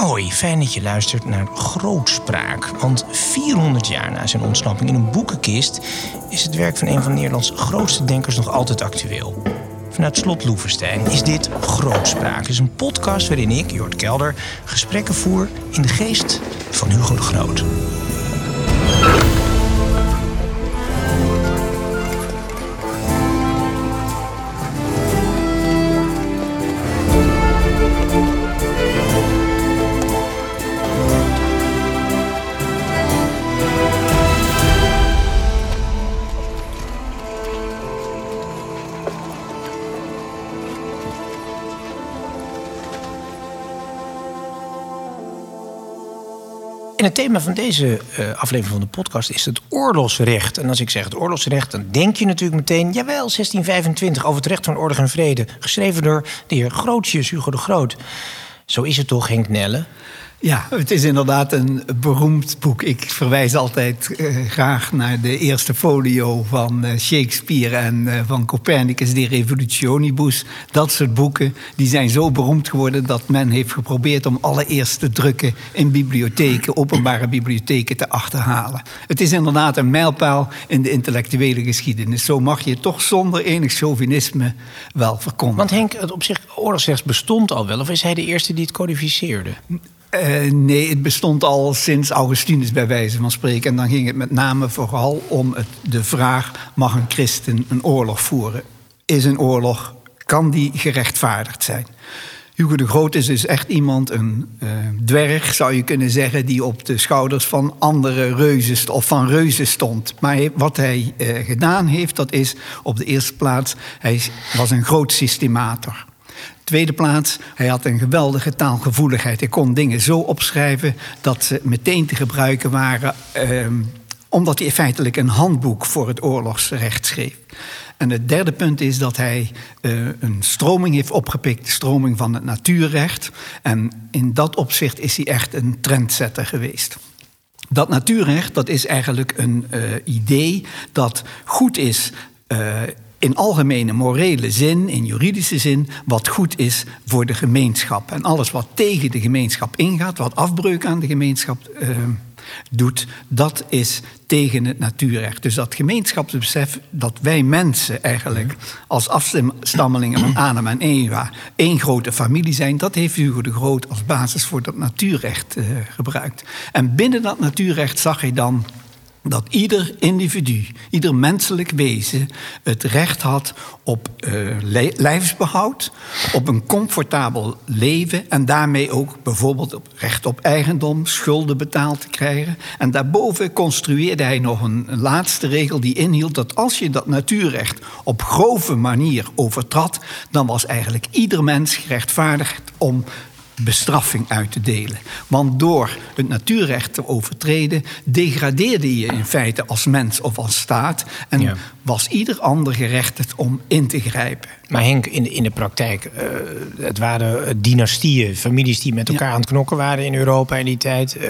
Hoi, fijn dat je luistert naar Grootspraak. Want 400 jaar na zijn ontsnapping in een boekenkist is het werk van een van Nederlands grootste denkers nog altijd actueel. Vanuit Slot Loevestein is dit Grootspraak. Het is een podcast waarin ik, Jort Kelder, gesprekken voer in de geest van Hugo de Groot. En het thema van deze eh, aflevering van de podcast is het oorlogsrecht. En als ik zeg het oorlogsrecht, dan denk je natuurlijk meteen... jawel, 1625, over het recht van oorlog en vrede. Geschreven door de heer Grootjes, Hugo de Groot. Zo is het toch, Henk Nelle? Ja, het is inderdaad een beroemd boek. Ik verwijs altijd uh, graag naar de eerste folio van uh, Shakespeare en uh, van Copernicus, De Revolutionibus. Dat soort boeken die zijn zo beroemd geworden dat men heeft geprobeerd om alle eerste drukken in bibliotheken, openbare bibliotheken, te achterhalen. Het is inderdaad een mijlpaal in de intellectuele geschiedenis. Zo mag je toch zonder enig chauvinisme wel verkondigen. Want Henk, het op zich oorlogsrecht bestond al wel, of is hij de eerste die het codificeerde? Uh, nee, het bestond al sinds Augustinus bij wijze van spreken. En dan ging het met name vooral om het, de vraag: mag een christen een oorlog voeren? Is een oorlog, kan die gerechtvaardigd zijn? Hugo de Groot is dus echt iemand, een uh, dwerg zou je kunnen zeggen, die op de schouders van andere reuzen of van reuzen stond. Maar wat hij uh, gedaan heeft, dat is op de eerste plaats, hij was een groot systemator. Tweede plaats, hij had een geweldige taalgevoeligheid. Hij kon dingen zo opschrijven dat ze meteen te gebruiken waren, eh, omdat hij feitelijk een handboek voor het oorlogsrecht schreef. En het derde punt is dat hij uh, een stroming heeft opgepikt, de stroming van het natuurrecht. En in dat opzicht is hij echt een trendsetter geweest. Dat natuurrecht, dat is eigenlijk een uh, idee dat goed is uh, in algemene morele zin, in juridische zin, wat goed is voor de gemeenschap. En alles wat tegen de gemeenschap ingaat, wat afbreuk aan de gemeenschap uh, doet, dat is tegen het natuurrecht. Dus dat gemeenschapsbesef dat wij mensen eigenlijk als afstammelingen van Adam en Eva één grote familie zijn, dat heeft Hugo de Groot als basis voor dat natuurrecht uh, gebruikt. En binnen dat natuurrecht zag hij dan dat ieder individu, ieder menselijk wezen het recht had op uh, lijfsbehoud, op een comfortabel leven en daarmee ook bijvoorbeeld op recht op eigendom, schulden betaald te krijgen. En daarboven construeerde hij nog een, een laatste regel die inhield dat als je dat natuurrecht op grove manier overtrad, dan was eigenlijk ieder mens gerechtvaardigd om bestraffing uit te delen. Want door het natuurrecht te overtreden, degradeerde je in feite als mens of als staat. En ja. was ieder ander gerechtigd om in te grijpen. Maar Henk, in de, in de praktijk, uh, het waren dynastieën, families die met elkaar ja. aan het knokken waren in Europa in die tijd. Uh,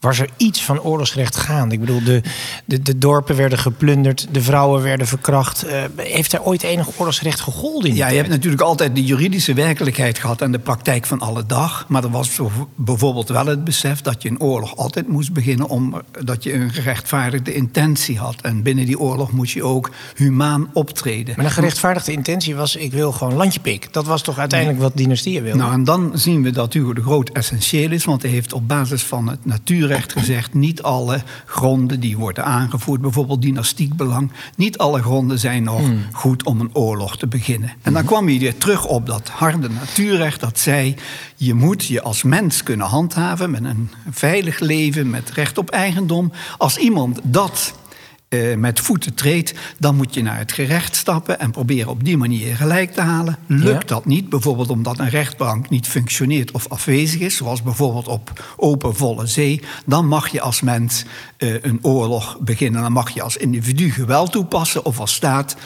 was er iets van oorlogsrecht gaande? Ik bedoel, de, de, de dorpen werden geplunderd, de vrouwen werden verkracht. Uh, heeft er ooit enig oorlogsrecht gegolden? ja, je hebt natuurlijk altijd de juridische werkelijkheid gehad en de praktijk van alle dag. Maar er was bijvoorbeeld wel het besef dat je een oorlog altijd moest beginnen omdat je een gerechtvaardigde intentie had. En binnen die oorlog moest je ook humaan optreden. Maar een gerechtvaardigde intentie was: ik wil gewoon landje pik. Dat was toch uiteindelijk wat dynastieën wilden? Nou, en dan zien we dat Hugo de Groot essentieel is, want hij heeft op basis van het natuurrecht gezegd: niet alle gronden die worden aangevoerd, bijvoorbeeld dynastiek belang, niet alle gronden zijn nog hmm. goed om een oorlog te beginnen. En dan kwam hij weer terug op dat harde natuurrecht dat zei: je moet je als mens kunnen handhaven met een veilig leven, met recht op eigendom. Als iemand dat uh, met voeten treedt, dan moet je naar het gerecht stappen en proberen op die manier gelijk te halen. Lukt ja. dat niet, bijvoorbeeld omdat een rechtbank niet functioneert of afwezig is, zoals bijvoorbeeld op open volle zee, dan mag je als mens uh, een oorlog beginnen. Dan mag je als individu geweld toepassen of als staat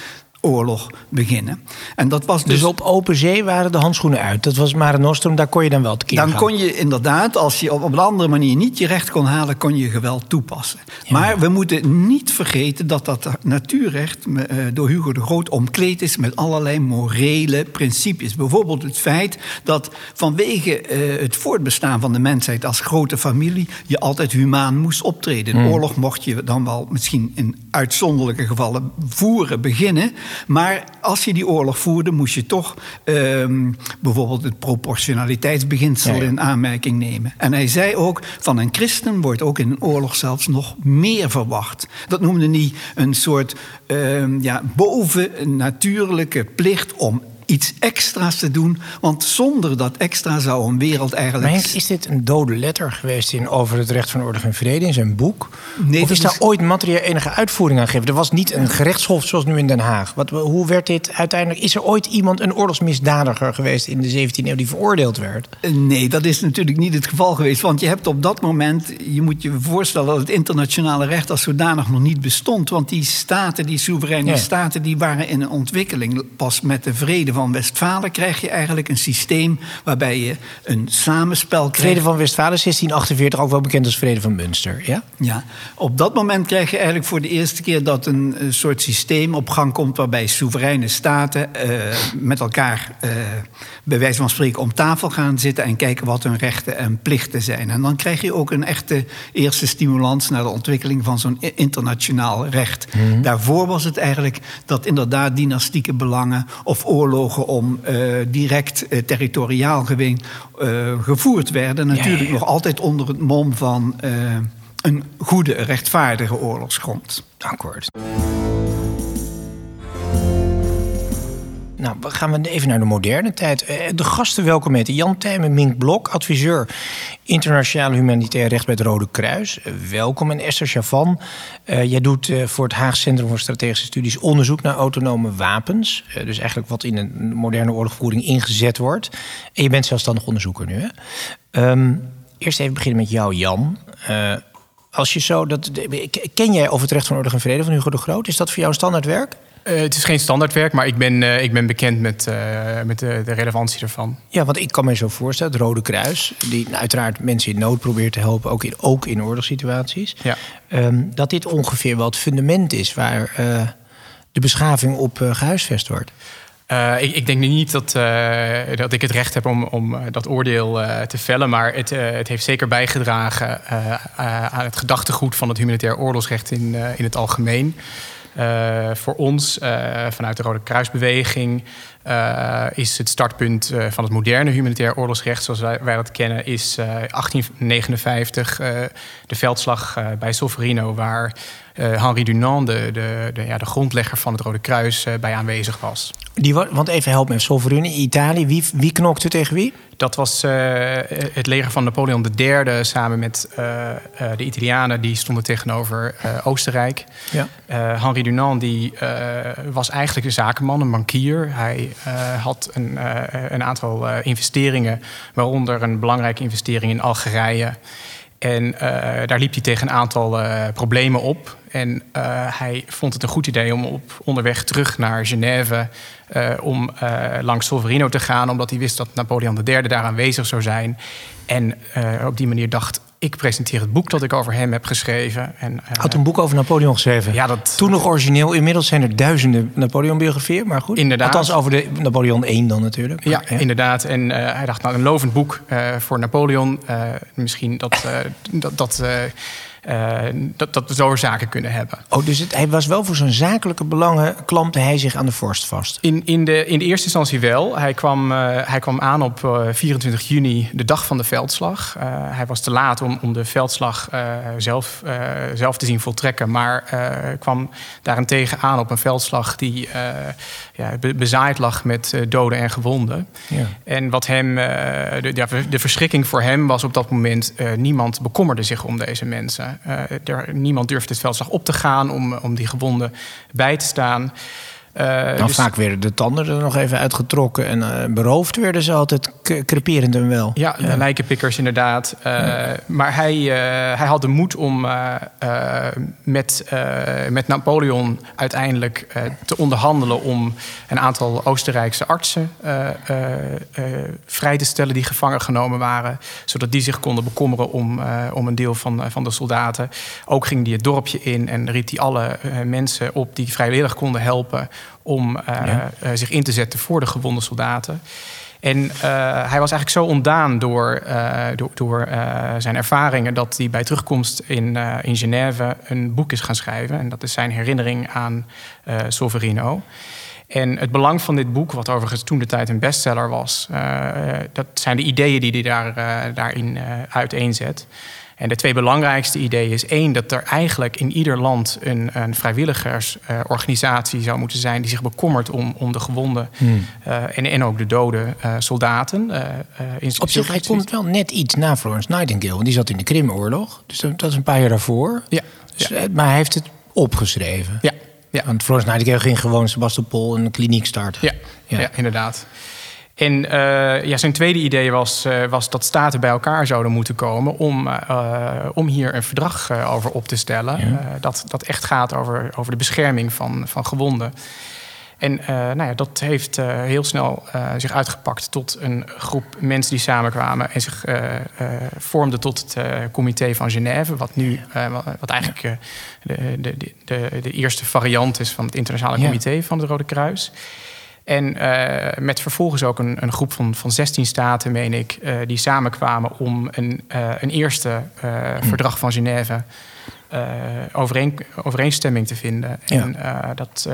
oorlog beginnen. En dat was dus, Dus op open zee waren de handschoenen uit. Dat was Mare Nostrum, daar kon je dan wel tekeer dan gaan. kon je inderdaad, als je op, op een andere manier niet je recht kon halen, kon je geweld toepassen. Maar we moeten niet vergeten dat dat natuurrecht eh, door Hugo de Groot omkleed is met allerlei morele principes. Bijvoorbeeld het feit dat vanwege eh, het voortbestaan van de mensheid als grote familie je altijd humaan moest optreden. Hmm. Een oorlog mocht je dan wel misschien in uitzonderlijke gevallen voeren, beginnen. Maar als je die oorlog voerde, moest je toch ehm, bijvoorbeeld het proportionaliteitsbeginsel Ja, ja. in aanmerking nemen. En hij zei ook: van een christen wordt ook in een oorlog zelfs nog meer verwacht. Dat noemde hij een soort ehm, ja, bovennatuurlijke plicht om iets extra's te doen. Want zonder dat extra zou een wereld eigenlijk. Maar is dit een dode letter geweest in over het recht van orde en vrede in zijn boek? Nee, of is daar is- ooit materieel enige uitvoering aan gegeven? Er was niet een gerechtshof zoals nu in Den Haag. Wat, hoe werd dit uiteindelijk? Is er ooit iemand, een oorlogsmisdadiger geweest in de 17e eeuw die veroordeeld werd? Nee, dat is natuurlijk niet het geval geweest. Want je hebt op dat moment, je moet je voorstellen dat het internationale recht als zodanig nog niet bestond. Want die staten, die soevereine staten, die waren in een ontwikkeling. Pas met de vrede van Westfalen krijg je eigenlijk een systeem waarbij je een samenspel krijgt. Vrede van Westfalen 1648, ook wel bekend als Vrede van Münster. Ja? Ja, op dat moment krijg je eigenlijk voor de eerste keer dat een, soort systeem op gang komt waarbij soevereine staten eh, met elkaar, eh, bij wijze van spreken, om tafel gaan zitten en kijken wat hun rechten en plichten zijn. En dan krijg je ook een echte eerste stimulans naar de ontwikkeling van zo'n internationaal recht. Daarvoor was het eigenlijk dat inderdaad dynastieke belangen of oorlogen om eh, direct eh, territoriaal gewin eh, gevoerd werden. Natuurlijk ja. nog altijd onder het mom van een goede, rechtvaardige oorlogsgrond. Akkoord. Nou, gaan we even naar de moderne tijd. Eh, De gasten welkom heten Jan Tijmen Mink Blok, adviseur internationaal humanitair recht bij het Rode Kruis. Eh, Welkom. En Esther Chavan, eh, jij doet voor het Haag Centrum voor Strategische Studies onderzoek naar autonome wapens. Dus eigenlijk wat in een moderne oorlogvoering ingezet wordt. En je bent zelfstandig onderzoeker nu, hè? Ehm, eerst even beginnen met jou, Jan. Als je zo dat, ken jij over het recht van orde en vrede van Hugo de Groot? Is dat voor jou standaardwerk? Eh, het is geen standaardwerk, maar ik ben, eh, ik ben bekend met, eh, met de, de relevantie ervan. Ja, want ik kan me zo voorstellen, het Rode Kruis, die nou, uiteraard mensen in nood probeert te helpen, ook in, ook in oorlogssituaties, Ja. ehm, dat dit ongeveer wel het fundament is waar de beschaving op eh, gehuisvest wordt. Ik, ik denk nu niet dat, dat ik het recht heb om, om dat oordeel te vellen, maar het, het heeft zeker bijgedragen aan het gedachtegoed van het humanitair oorlogsrecht in, in het algemeen. Eh, voor ons, eh, vanuit de Rode Kruisbeweging, eh, is het startpunt van het moderne humanitair oorlogsrecht, zoals wij, dat kennen, is eh, 1859, eh, de veldslag bij Solferino, waar Henri Dunant, de, de, de, ja, de grondlegger van het Rode Kruis, bij aanwezig was. Die, wa- want even help me, Solferino, Italië, wie, wie knokte tegen wie? Dat was eh, het leger van Napoleon III samen met eh, eh, de Italianen. Die stonden tegenover Oostenrijk. Ja. Henri Dunant die, was eigenlijk een zakenman, een bankier. Hij had een, een aantal investeringen, waaronder een belangrijke investering in Algerije. En eh, daar liep hij tegen een aantal eh, problemen op. En eh, hij vond het een goed idee om op onderweg terug naar Genève... om langs Solferino te gaan... omdat hij wist dat Napoleon III daar aanwezig zou zijn. En op die manier dacht... ik presenteer het boek dat ik over hem heb geschreven. En, eh, Had een boek over Napoleon geschreven. Ja, dat- Toen nog origineel. Inmiddels zijn er duizenden Napoleon-biografieën, maar goed. Inderdaad. Althans over de Napoleon 1 dan natuurlijk. Ja, inderdaad. En eh, hij dacht, nou, een lovend boek eh, voor Napoleon. Misschien dat, dat, dat, dat, dat we zo zaken kunnen hebben. Oh, dus het, hij was wel voor zijn zakelijke belangen, klampte hij zich aan de vorst vast. In, in, de, in de eerste instantie wel. Hij kwam, eh, hij kwam aan op eh, 24 juni, de dag van de veldslag. Eh, hij was te laat om, om de veldslag eh, zelf, eh, zelf te zien voltrekken. Maar eh, kwam daarentegen aan op een veldslag die eh, ja, be- bezaaid lag met eh, doden en gewonden. Ja. En wat hem, eh, de, ja, de verschrikking voor hem was op dat moment... eh, niemand bekommerde zich om deze mensen. Eh, er, niemand durfde het veldslag op te gaan om, om die gewonden bij te staan. Uh, dan dus... vaak werden de tanden er nog even uitgetrokken en uh, beroofd werden ze altijd creperend en wel. Ja, ja. lijkenpikkers inderdaad. Uh, ja. Maar hij, hij had de moed om met, met Napoleon uiteindelijk te onderhandelen om een aantal Oostenrijkse artsen vrij te stellen die gevangen genomen waren, zodat die zich konden bekommeren om, om een deel van, van de soldaten. Ook ging hij het dorpje in en riep hij alle mensen op die vrijwillig konden helpen om uh, zich in te zetten voor de gewonde soldaten. En uh, hij was eigenlijk zo ontdaan door, uh, door, door zijn ervaringen dat hij bij terugkomst in, in Genève een boek is gaan schrijven. En dat is zijn herinnering aan Solferino. En het belang van dit boek, wat overigens toen de tijd een bestseller was, dat zijn de ideeën die hij daar, daarin uiteenzet. En de twee belangrijkste ideeën is één, dat er eigenlijk in ieder land een, een vrijwilligersorganisatie zou moeten zijn die zich bekommert om, om de gewonden hmm. uh, en, en ook de dode uh, soldaten. Uh, in, Op zich, hij komt wel net iets na Florence Nightingale, want die zat in de Krimoorlog. Dus dat is een paar jaar daarvoor. Ja. Dus, ja. Maar hij heeft het opgeschreven. Ja. Ja. Want Florence Nightingale ging gewoon Sebastopol een kliniek starten. Ja, ja. ja inderdaad. En uh, ja, zijn tweede idee was, uh, was dat staten bij elkaar zouden moeten komen om, uh, om hier een verdrag over op te stellen. Ja. dat, dat echt gaat over, over de bescherming van, van gewonden. En nou ja, dat heeft heel snel zich uitgepakt tot een groep mensen die samenkwamen en zich vormde tot het comité van Genève, wat nu wat eigenlijk de, de, de, de, eerste variant is van het internationale comité van het Rode Kruis. En uh, met vervolgens ook een, een, groep van, van 16 staten, meen ik, uh, die samenkwamen om een, uh, een eerste hm. verdrag van Genève overeen, overeenstemming te vinden. Ja. En dat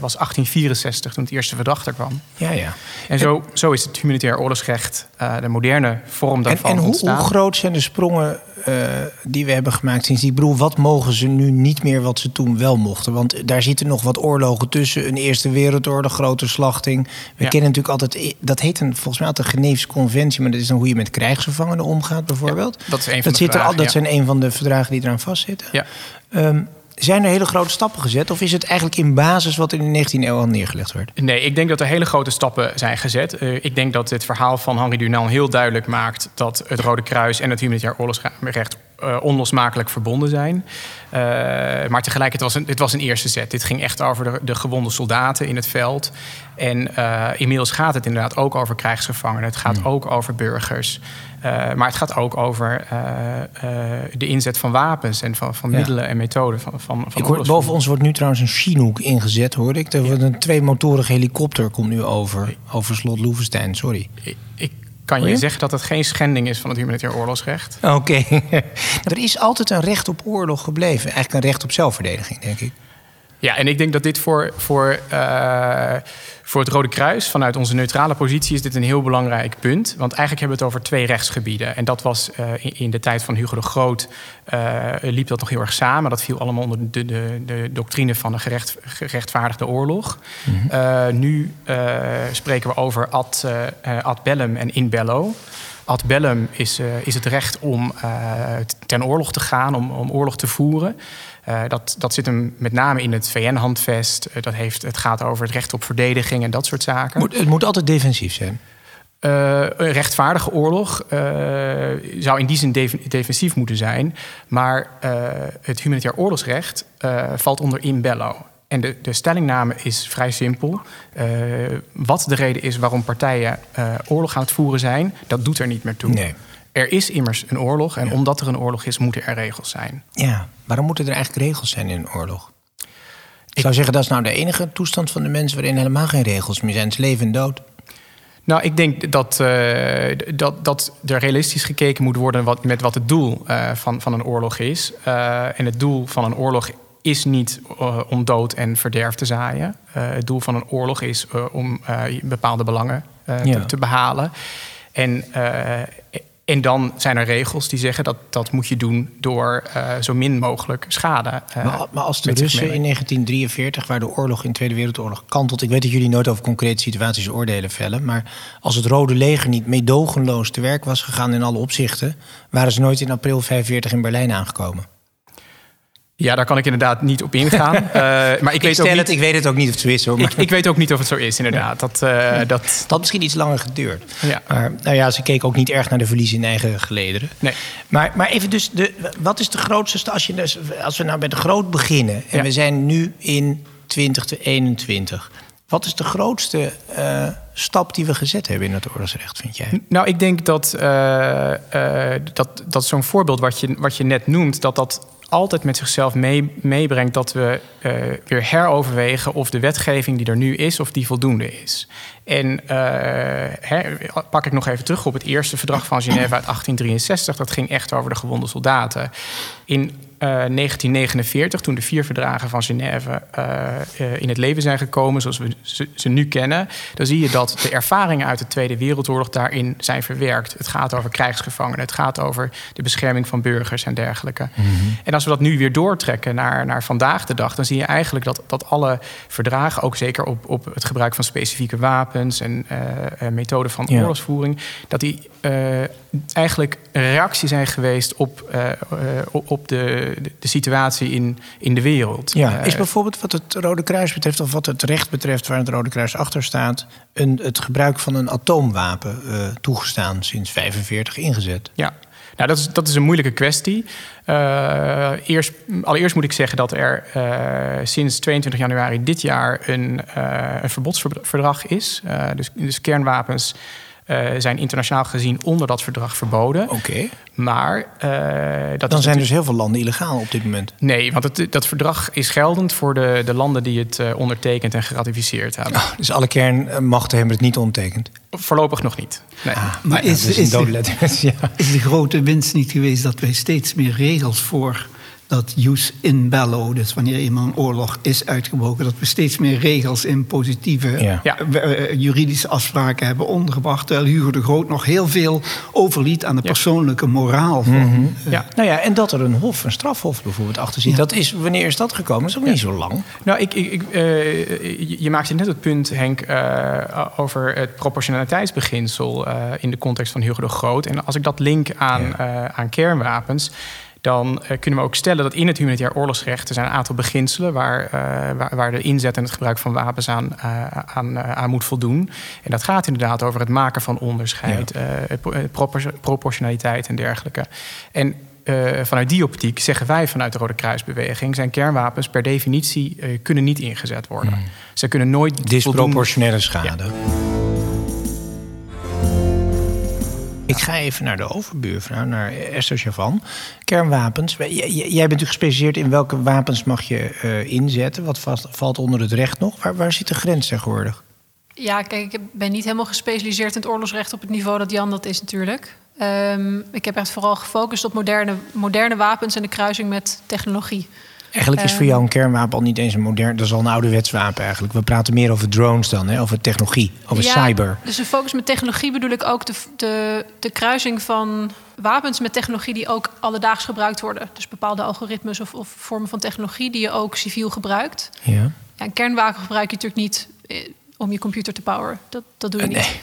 was 1864 toen het eerste verdrag er kwam. Ja, ja. En zo, zo is het humanitair oorlogsrecht, de moderne vorm daarvan en, en hoe, hoe, groot zijn de sprongen uh, die we hebben gemaakt sinds die broer. Wat mogen ze nu niet meer wat ze toen wel mochten? Want daar zitten nog wat oorlogen tussen. Een Eerste Wereldoorlog, grote slachting. We kennen natuurlijk altijd, dat heet een, volgens mij altijd de Geneefse Conventie, maar dat is dan hoe je met krijgsgevangenen omgaat, bijvoorbeeld. Ja, dat is een van dat de Dat zijn een van de verdragen die eraan vastzitten. Ja. Um, zijn er hele grote stappen gezet? Of is het eigenlijk in basis wat in de 19e eeuw al neergelegd werd? Nee, ik denk dat er hele grote stappen zijn gezet. Uh, ik denk dat het verhaal van Henri Dunant heel duidelijk maakt dat het Rode Kruis en het humanitair oorlogsrecht uh, onlosmakelijk verbonden zijn. Uh, maar tegelijk, het was, een, het was een eerste zet. Dit ging echt over de, de gewonde soldaten in het veld. En uh, inmiddels gaat het inderdaad ook over krijgsgevangenen. Het gaat ook over burgers. maar het gaat ook over de inzet van wapens en van, van middelen en methoden. Van, van, van hoor, boven ons wordt nu trouwens een Chinook ingezet, hoor ik. Er wordt een tweemotorige helikopter komt nu over, over slot Loevestein. Sorry. Ik, kan je, zeggen dat het geen schending is van het humanitair oorlogsrecht. Oké. er is altijd een recht op oorlog gebleven. Eigenlijk een recht op zelfverdediging, denk ik. Ja, en ik denk dat dit voor, voor, uh, voor het Rode Kruis, vanuit onze neutrale positie, is dit een heel belangrijk punt. Want eigenlijk hebben we het over twee rechtsgebieden. En dat was uh, in, in, de tijd van Hugo de Groot, uh, liep dat nog heel erg samen. Dat viel allemaal onder de, de, de doctrine van de gerecht, gerechtvaardigde oorlog. Mm -hmm. nu spreken we over ad, ad bellum en in bello. Ad bellum is, is het recht om ten oorlog te gaan, om, om oorlog te voeren. Uh, dat, dat zit hem met name in het VN-handvest. Uh, dat heeft, het gaat over het recht op verdediging en dat soort zaken. Moet, het moet altijd defensief zijn. Uh, een rechtvaardige oorlog zou in die zin defensief moeten zijn. Maar het humanitair oorlogsrecht valt onder in bello. En de, de stellingname is vrij simpel. wat de reden is waarom partijen oorlog aan het voeren zijn, dat doet er niet meer toe. Nee. Er is immers een oorlog en omdat er een oorlog is, moeten er regels zijn. Ja, waarom moeten er eigenlijk regels zijn in een oorlog? Ik zou zeggen, dat is nou de enige toestand van de mens waarin helemaal geen regels meer zijn. Het is leven en dood. Nou, ik denk dat, uh, dat, dat er realistisch gekeken moet worden wat, met wat het doel uh, van, van een oorlog is. Uh, en het doel van een oorlog is niet om dood en verderf te zaaien. het doel van een oorlog is om bepaalde belangen ja. te, te, behalen. En en dan zijn er regels die zeggen dat dat moet je doen door uh, zo min mogelijk schade. Uh, maar, maar, als de Russen in 1943, waar de oorlog in de Tweede Wereldoorlog kantelt. Ik weet dat jullie nooit over concrete situaties oordelen vellen. Maar als het Rode Leger niet meedogenloos te werk was gegaan in alle opzichten. waren ze nooit in april 45 in Berlijn aangekomen. Ja, daar kan ik inderdaad niet op ingaan. Uh, maar ik, weet ook niet, ik weet het ook niet of het zo is. Hoor, ik, ik, weet ook niet of het zo is, inderdaad. Dat, uh, dat... Het had misschien iets langer geduurd. Ja. Maar nou ja, ze keken ook niet erg naar de verliezen in eigen gelederen. Nee. Maar, maar even dus, de, wat is de grootste... Als, je dus, als we nou bij de groot beginnen... en we zijn nu in 2021... Wat is de grootste uh, stap die we gezet hebben in het oorlogsrecht, vind jij? Nou, ik denk dat, uh, uh, dat, dat zo'n voorbeeld wat je, wat je net noemt... dat dat altijd met zichzelf mee, meebrengt dat we uh, weer heroverwegen of de wetgeving die er nu is, of die voldoende is. En her, pak ik nog even terug op het eerste verdrag van Genève uit 1863. Dat ging echt over de gewonde soldaten. In 1949, toen de vier verdragen van Genève uh, in het leven zijn gekomen, zoals we ze, ze, nu kennen, dan zie je dat de ervaringen uit de Tweede Wereldoorlog daarin zijn verwerkt. Het gaat over krijgsgevangenen, het gaat over de bescherming van burgers en dergelijke. Mm -hmm. En als we dat nu weer doortrekken naar, naar vandaag de dag, dan zie je eigenlijk dat, dat alle verdragen, ook zeker op, op het gebruik van specifieke wapens en uh, methoden van ja. oorlogsvoering, dat die uh, eigenlijk een reactie zijn geweest op, uh, op de, de, situatie in, in de wereld. Ja, is bijvoorbeeld wat het Rode Kruis betreft, of wat het recht betreft waar het Rode Kruis achter staat, een, het gebruik van een atoomwapen toegestaan sinds 45 ingezet? Ja. Nou, dat is, dat is een moeilijke kwestie. Uh, eerst, allereerst moet ik zeggen dat er uh, sinds 22 januari dit jaar een, uh, een verbodsverdrag is. dus, dus kernwapens uh, zijn internationaal gezien onder dat verdrag verboden. Oké. Okay. Maar uh, dat dan zijn dus heel veel landen illegaal op dit moment. Nee, want het, dat verdrag is geldend voor de, de landen die het uh, ondertekend en geratificeerd hebben. Oh, dus alle kernmachten hebben het niet ondertekend? Voorlopig nog niet. Nee. Ah, maar is, is, is, de, ja. is de grote winst niet geweest dat wij steeds meer regels voor dat jus in bello, dus wanneer eenmaal een oorlog is uitgebroken, dat we steeds meer regels in positieve ja. uh, juridische afspraken hebben ondergebracht. Terwijl Hugo de Groot nog heel veel overliet aan de ja. persoonlijke moraal van. Mm -hmm. uh, ja. Nou ja, en dat er een hof, een strafhof bijvoorbeeld achter zit. Dat is, wanneer is dat gekomen? Dat is ook niet zo lang. Nou, ik, ik, ik uh, je maakte net het punt, Henk, over het proportionaliteitsbeginsel in de context van Hugo de Groot. En als ik dat link aan, aan kernwapens dan uh, kunnen we ook stellen dat in het humanitair oorlogsrecht er zijn een aantal beginselen waar, uh, waar, waar, de inzet en het gebruik van wapens aan, uh, aan, aan moet voldoen. En dat gaat inderdaad over het maken van onderscheid, ja. propor proportionaliteit en dergelijke. En vanuit die optiek zeggen wij vanuit de Rode Kruisbeweging... zijn kernwapens per definitie kunnen niet ingezet worden. Mm. Ze kunnen nooit... Disproportionele schade. Ja. Ik ga even naar de overbuurvrouw, naar Esther Javan. Kernwapens. Jij bent u gespecialiseerd in welke wapens mag je uh, inzetten? Wat valt, onder het recht nog? Waar, waar zit de grens tegenwoordig? Ja, kijk, ik ben niet helemaal gespecialiseerd in het oorlogsrecht op het niveau dat Jan dat is natuurlijk. Um, ik heb echt vooral gefocust op moderne, moderne wapens en de kruising met technologie. Eigenlijk is voor jou een kernwapen al niet eens een modern... dat is al een ouderwets wapen eigenlijk. We praten meer over drones dan, hè? over technologie, over ja, cyber. Dus de focus met technologie bedoel ik ook de, de, de kruising van wapens met technologie... die ook alledaags gebruikt worden. Dus bepaalde algoritmes of, of vormen van technologie... die je ook civiel gebruikt. Ja. ja een kernwapen gebruik je natuurlijk niet eh, om je computer te poweren. Dat, dat doe je Uh, niet. nee.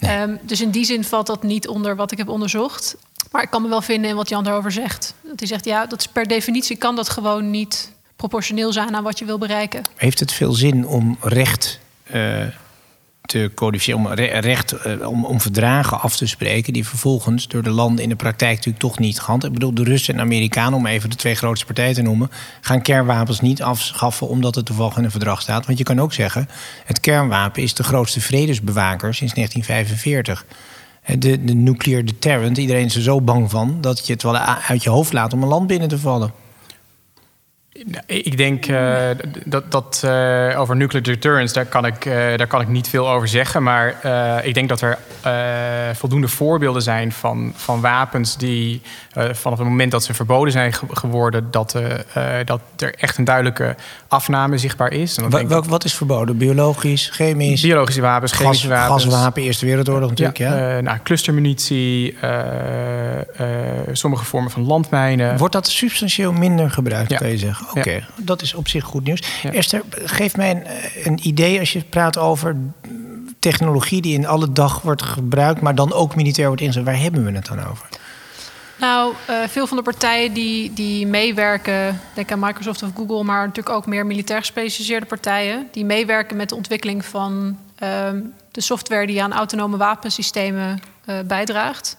Nee. Um, dus in die zin valt dat niet onder wat ik heb onderzocht. Maar ik kan me wel vinden in wat Jan daarover zegt. Dat hij zegt, ja, dat is per definitie kan dat gewoon niet proportioneel zijn aan wat je wil bereiken. Heeft het veel zin om recht uh, te codificeren, om, re recht, uh, om, om verdragen af te spreken... die vervolgens door de landen in de praktijk natuurlijk toch niet gehandhaafd... Ik bedoel, de Russen en Amerikanen, om even de twee grootste partijen te noemen... gaan kernwapens niet afschaffen omdat het toevallig in een verdrag staat. Want je kan ook zeggen, het kernwapen is de grootste vredesbewaker sinds 1945... De, de nuclear deterrent, iedereen is er zo bang van... dat je het wel uit je hoofd laat om een land binnen te vallen. Ik denk uh, dat, dat uh, over nuclear deterrence, daar kan, ik, uh, daar kan ik niet veel over zeggen. Maar ik denk dat er voldoende voorbeelden zijn van, van wapens die vanaf het moment dat ze verboden zijn ge geworden, dat, dat er echt een duidelijke afname zichtbaar is. En Wel, welk, wat is verboden? Biologisch, chemisch? Biologische wapens, chemische gas, wapens. Gaswapen, Eerste Wereldoorlog natuurlijk, ja. ja. nou, clustermunitie, sommige vormen van landmijnen. Wordt dat substantieel minder gebruikt, ja. kan je zeggen? Oké, okay. dat is op zich goed nieuws. Esther, geef mij een, een, idee als je praat over technologie die in alle dag wordt gebruikt, maar dan ook militair wordt ingezet. Waar hebben we het dan over? Nou, uh, veel van de partijen die, die meewerken, denk aan Microsoft of Google, maar natuurlijk ook meer militair gespecialiseerde partijen, die meewerken met de ontwikkeling van uh, de software die aan autonome wapensystemen uh, bijdraagt.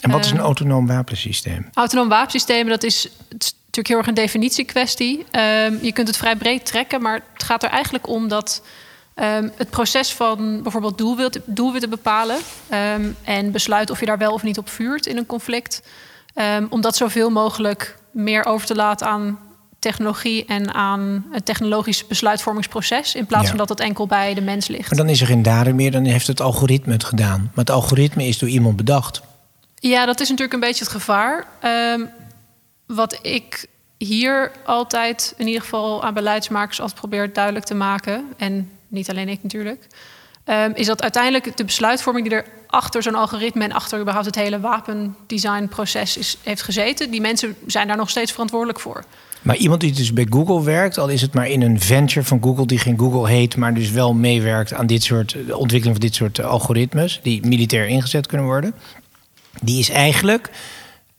En wat is een autonoom wapensysteem? Autonoom wapensysteem, dat is, het is natuurlijk heel erg een definitiekwestie. Ehm, je kunt het vrij breed trekken, maar het gaat er eigenlijk om dat um, het proces van bijvoorbeeld doelwit, doelwitten bepalen um, en besluiten of je daar wel of niet op vuurt in een conflict, om dat zoveel mogelijk meer over te laten aan technologie en aan het technologische besluitvormingsproces. In plaats van dat het enkel bij de mens ligt. Maar dan is er geen dader meer, dan heeft het algoritme het gedaan. Maar het algoritme is door iemand bedacht. Ja, dat is natuurlijk een beetje het gevaar. Wat ik hier altijd, in ieder geval aan beleidsmakers, altijd probeer duidelijk te maken, en niet alleen ik natuurlijk, um, is dat uiteindelijk de besluitvorming die er achter zo'n algoritme en achter überhaupt het hele wapendesignproces is, heeft gezeten, die mensen zijn daar nog steeds verantwoordelijk voor. Maar iemand die dus bij Google werkt, al is het maar in een venture van Google die geen Google heet, maar dus wel meewerkt aan dit soort de ontwikkeling van dit soort algoritmes die militair ingezet kunnen worden, die is eigenlijk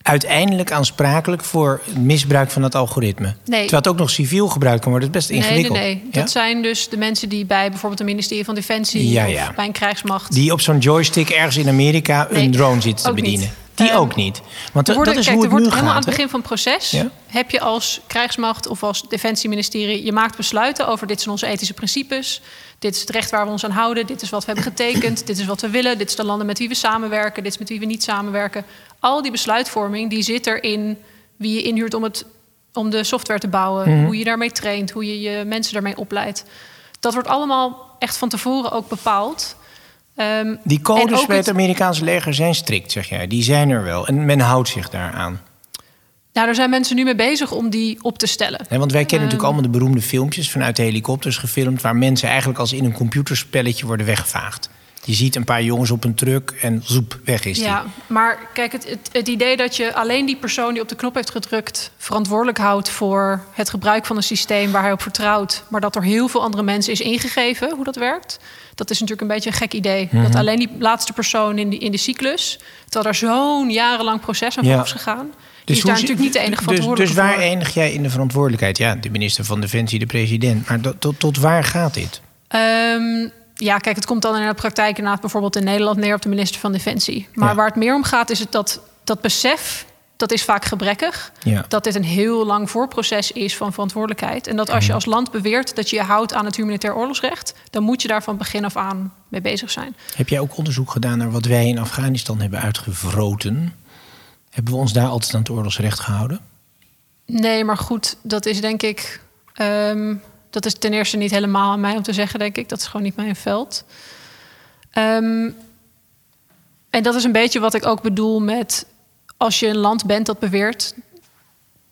uiteindelijk aansprakelijk voor misbruik van het algoritme. Nee. Terwijl het ook nog civiel gebruikt kan worden. Dat is best ingewikkeld. Nee, nee, nee. Dat zijn dus de mensen die bij bijvoorbeeld het ministerie van Defensie ja, ja. of bij een krijgsmacht... Die op zo'n joystick ergens in Amerika een drone zit te bedienen. Niet. Die ehm, ook niet. Want dat is kijk, hoe het wordt nu helemaal gaat, aan het begin van het proces... heb je als krijgsmacht of als defensieministerie... je maakt besluiten over dit zijn onze ethische principes... dit is het recht waar we ons aan houden... dit is wat we hebben getekend, dit is wat we willen... dit is de landen met wie we samenwerken, dit is met wie we niet samenwerken. Al die besluitvorming die zit erin wie je inhuurt om, het, om de software te bouwen... Mhm. hoe je daarmee traint, hoe je je mensen daarmee opleidt. Dat wordt allemaal echt van tevoren ook bepaald... Um, die codes bij het, Amerikaanse leger zijn strikt, zeg jij. Die zijn er wel. En men houdt zich daaraan. Nou, daar zijn mensen nu mee bezig om die op te stellen. Nee, want wij kennen natuurlijk allemaal de beroemde filmpjes vanuit de helikopters gefilmd, waar mensen eigenlijk als in een computerspelletje worden weggevaagd. Je ziet een paar jongens op een truck en zoep, weg is die. Ja, maar kijk, het, het, het, idee dat je alleen die persoon die op de knop heeft gedrukt... verantwoordelijk houdt voor het gebruik van een systeem waar hij op vertrouwt... maar dat er heel veel andere mensen is ingegeven hoe dat werkt... dat is natuurlijk een beetje een gek idee. Dat mhm. alleen die laatste persoon in, die, in de cyclus... terwijl er zo'n jarenlang proces aan ja. is gegaan... Dus is daar natuurlijk niet de enige verantwoordelijkheid Dus, dus waar enig jij in de verantwoordelijkheid? Ja, de minister van Defensie, de president. Maar tot, tot waar gaat dit? Um, ja, kijk, het komt dan in de praktijk inderdaad bijvoorbeeld in Nederland neer op de minister van Defensie. Maar waar het meer om gaat, is het dat, dat besef, dat is vaak gebrekkig. Dat dit een heel lang voorproces is van verantwoordelijkheid. En dat als je als land beweert dat je je houdt aan het humanitair oorlogsrecht, dan moet je daar van begin af aan mee bezig zijn. Heb jij ook onderzoek gedaan naar wat wij in Afghanistan hebben uitgevroten? Hebben we ons daar altijd aan het oorlogsrecht gehouden? Nee, maar goed, dat is denk ik. Ehm, dat is ten eerste niet helemaal aan mij om te zeggen, denk ik. Dat is gewoon niet mijn veld. Ehm, en dat is een beetje wat ik ook bedoel met als je een land bent dat beweert: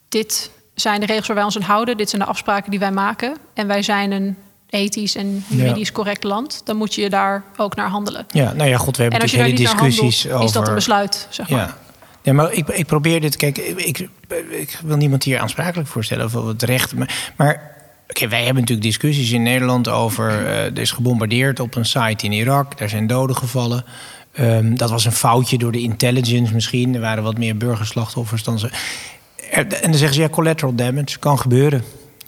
dit zijn de regels waar wij ons aan houden, dit zijn de afspraken die wij maken, en wij zijn een ethisch en juridisch correct land, dan moet je daar ook naar handelen. Ja, nou ja, god, we hebben natuurlijk hele discussies over. Is dat een besluit, zeg maar? Ja. Ja, maar ik, ik probeer dit. Kijk, ik, ik, wil niemand hier aansprakelijk voorstellen over het recht. Maar, maar Oké, wij hebben natuurlijk discussies in Nederland over. Uh, er is gebombardeerd op een site in Irak. Daar zijn doden gevallen. Um, dat was een foutje door de intelligence misschien. Er waren wat meer burgerslachtoffers dan ze. En dan zeggen ze ja, collateral damage kan gebeuren.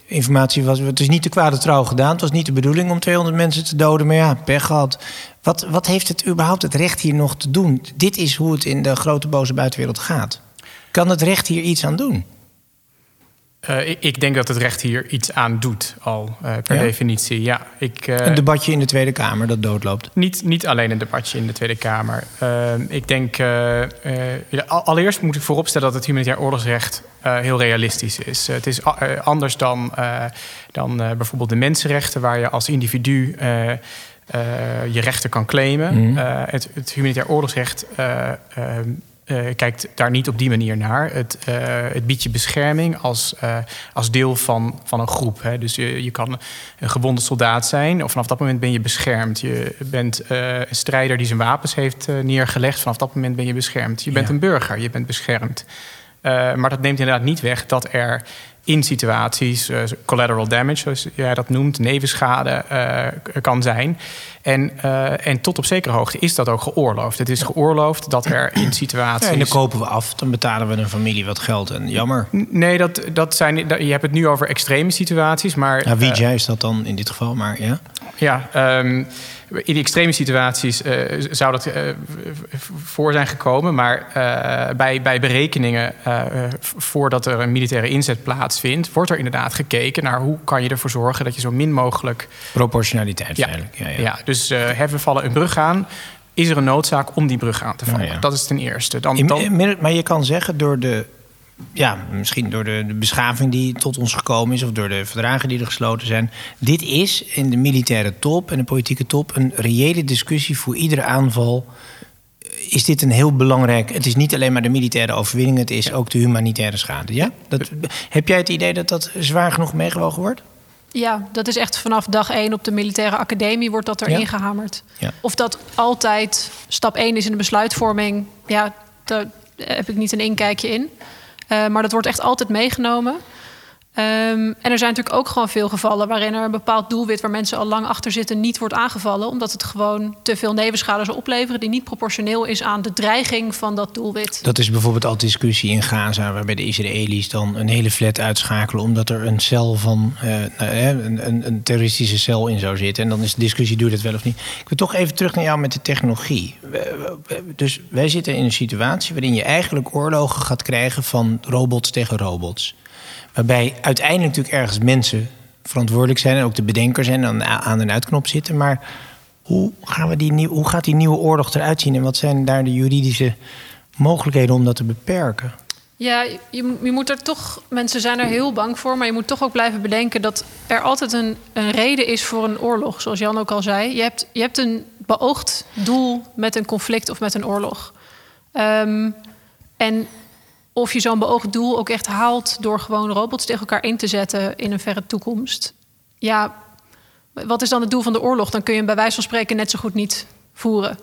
Informatie was. Het is niet te kwade trouw gedaan. Het was niet de bedoeling om 200 mensen te doden. Maar ja, pech gehad. Wat, wat heeft het überhaupt het recht hier nog te doen? Dit is hoe het in de grote boze buitenwereld gaat. Kan het recht hier iets aan doen? Uh, ik, ik, denk dat het recht hier iets aan doet, al uh, per definitie. Ja, ik, uh, een debatje in de Tweede Kamer dat doodloopt? Niet, niet alleen een debatje in de Tweede Kamer. ik denk, allereerst moet ik vooropstellen dat het humanitair oorlogsrecht heel realistisch is. het is anders dan, dan bijvoorbeeld de mensenrechten, waar je als individu je rechten kan claimen. Mhm. het, het humanitair oorlogsrecht kijkt daar niet op die manier naar. Het, uh, het biedt je bescherming als, uh, als deel van, van een groep. Hè. Dus je, je kan een gewonde soldaat zijn, of vanaf dat moment ben je beschermd. Je bent een strijder die zijn wapens heeft neergelegd, vanaf dat moment ben je beschermd. Je bent een burger, je bent beschermd. maar dat neemt inderdaad niet weg dat er in situaties, collateral damage, zoals jij dat noemt, nevenschade kan zijn. En, uh, en tot op zekere hoogte is dat ook geoorloofd. Het is geoorloofd dat er in situaties. Ja, en dan kopen we af, dan betalen we een familie wat geld. En jammer. Nee, dat, dat zijn, je hebt het nu over extreme situaties. Maar, ja, wie is dat dan in dit geval? Maar ja. Ja, um, in die extreme situaties uh, zou dat uh, voor zijn gekomen. Maar uh, bij, bij berekeningen, voordat er een militaire inzet plaatsvindt, wordt er inderdaad gekeken naar hoe kan je ervoor zorgen dat je zo min mogelijk. Proportionaliteit, ja, eigenlijk. Ja, ja. ja dus hebben we vallen een brug aan. Is er een noodzaak om die brug aan te vallen? Oh, ja. Dat is ten eerste. Dan, dan... Maar je kan zeggen door de ja, misschien door de, de, beschaving die tot ons gekomen is, of door de verdragen die er gesloten zijn. Dit is in de militaire top en de politieke top een reële discussie voor iedere aanval. Is dit een heel belangrijk. Het is niet alleen maar de militaire overwinning, het is ook de humanitaire schade. Ja? Dat, heb jij het idee dat dat zwaar genoeg meegewogen wordt? Ja, dat is echt vanaf dag één op de militaire academie wordt dat erin ja? gehamerd. Ja. Of dat altijd stap één is in de besluitvorming, ja, daar heb ik niet een inkijkje in. Uh, maar dat wordt echt altijd meegenomen. Um, en er zijn natuurlijk ook gewoon veel gevallen waarin er een bepaald doelwit waar mensen al lang achter zitten niet wordt aangevallen, omdat het gewoon te veel nevenschade zou opleveren die niet proportioneel is aan de dreiging van dat doelwit. Dat is bijvoorbeeld al discussie in Gaza, waarbij de Israëli's dan een hele flat uitschakelen omdat er een cel van uh, een, een, een, terroristische cel in zou zitten. En dan is de discussie: doe dat wel of niet? Ik wil toch even terug naar jou met de technologie. Dus wij zitten in een situatie waarin je eigenlijk oorlogen gaat krijgen van robots tegen robots. Waarbij uiteindelijk natuurlijk ergens mensen verantwoordelijk zijn en ook de bedenker zijn en aan de uitknop zitten. Maar hoe, gaan we die, hoe gaat die nieuwe oorlog eruit zien en wat zijn daar de juridische mogelijkheden om dat te beperken? Ja, je, je, moet er toch. Mensen zijn er heel bang voor, maar je moet toch ook blijven bedenken dat er altijd een, een reden is voor een oorlog. Zoals Jan ook al zei. Je hebt, je hebt een beoogd doel met een conflict of met een oorlog. Um, en of je zo'n beoogd doel ook echt haalt door gewoon robots tegen elkaar in te zetten in een verre toekomst. Ja, wat is dan het doel van de oorlog? Dan kun je hem bij wijze van spreken net zo goed niet voeren.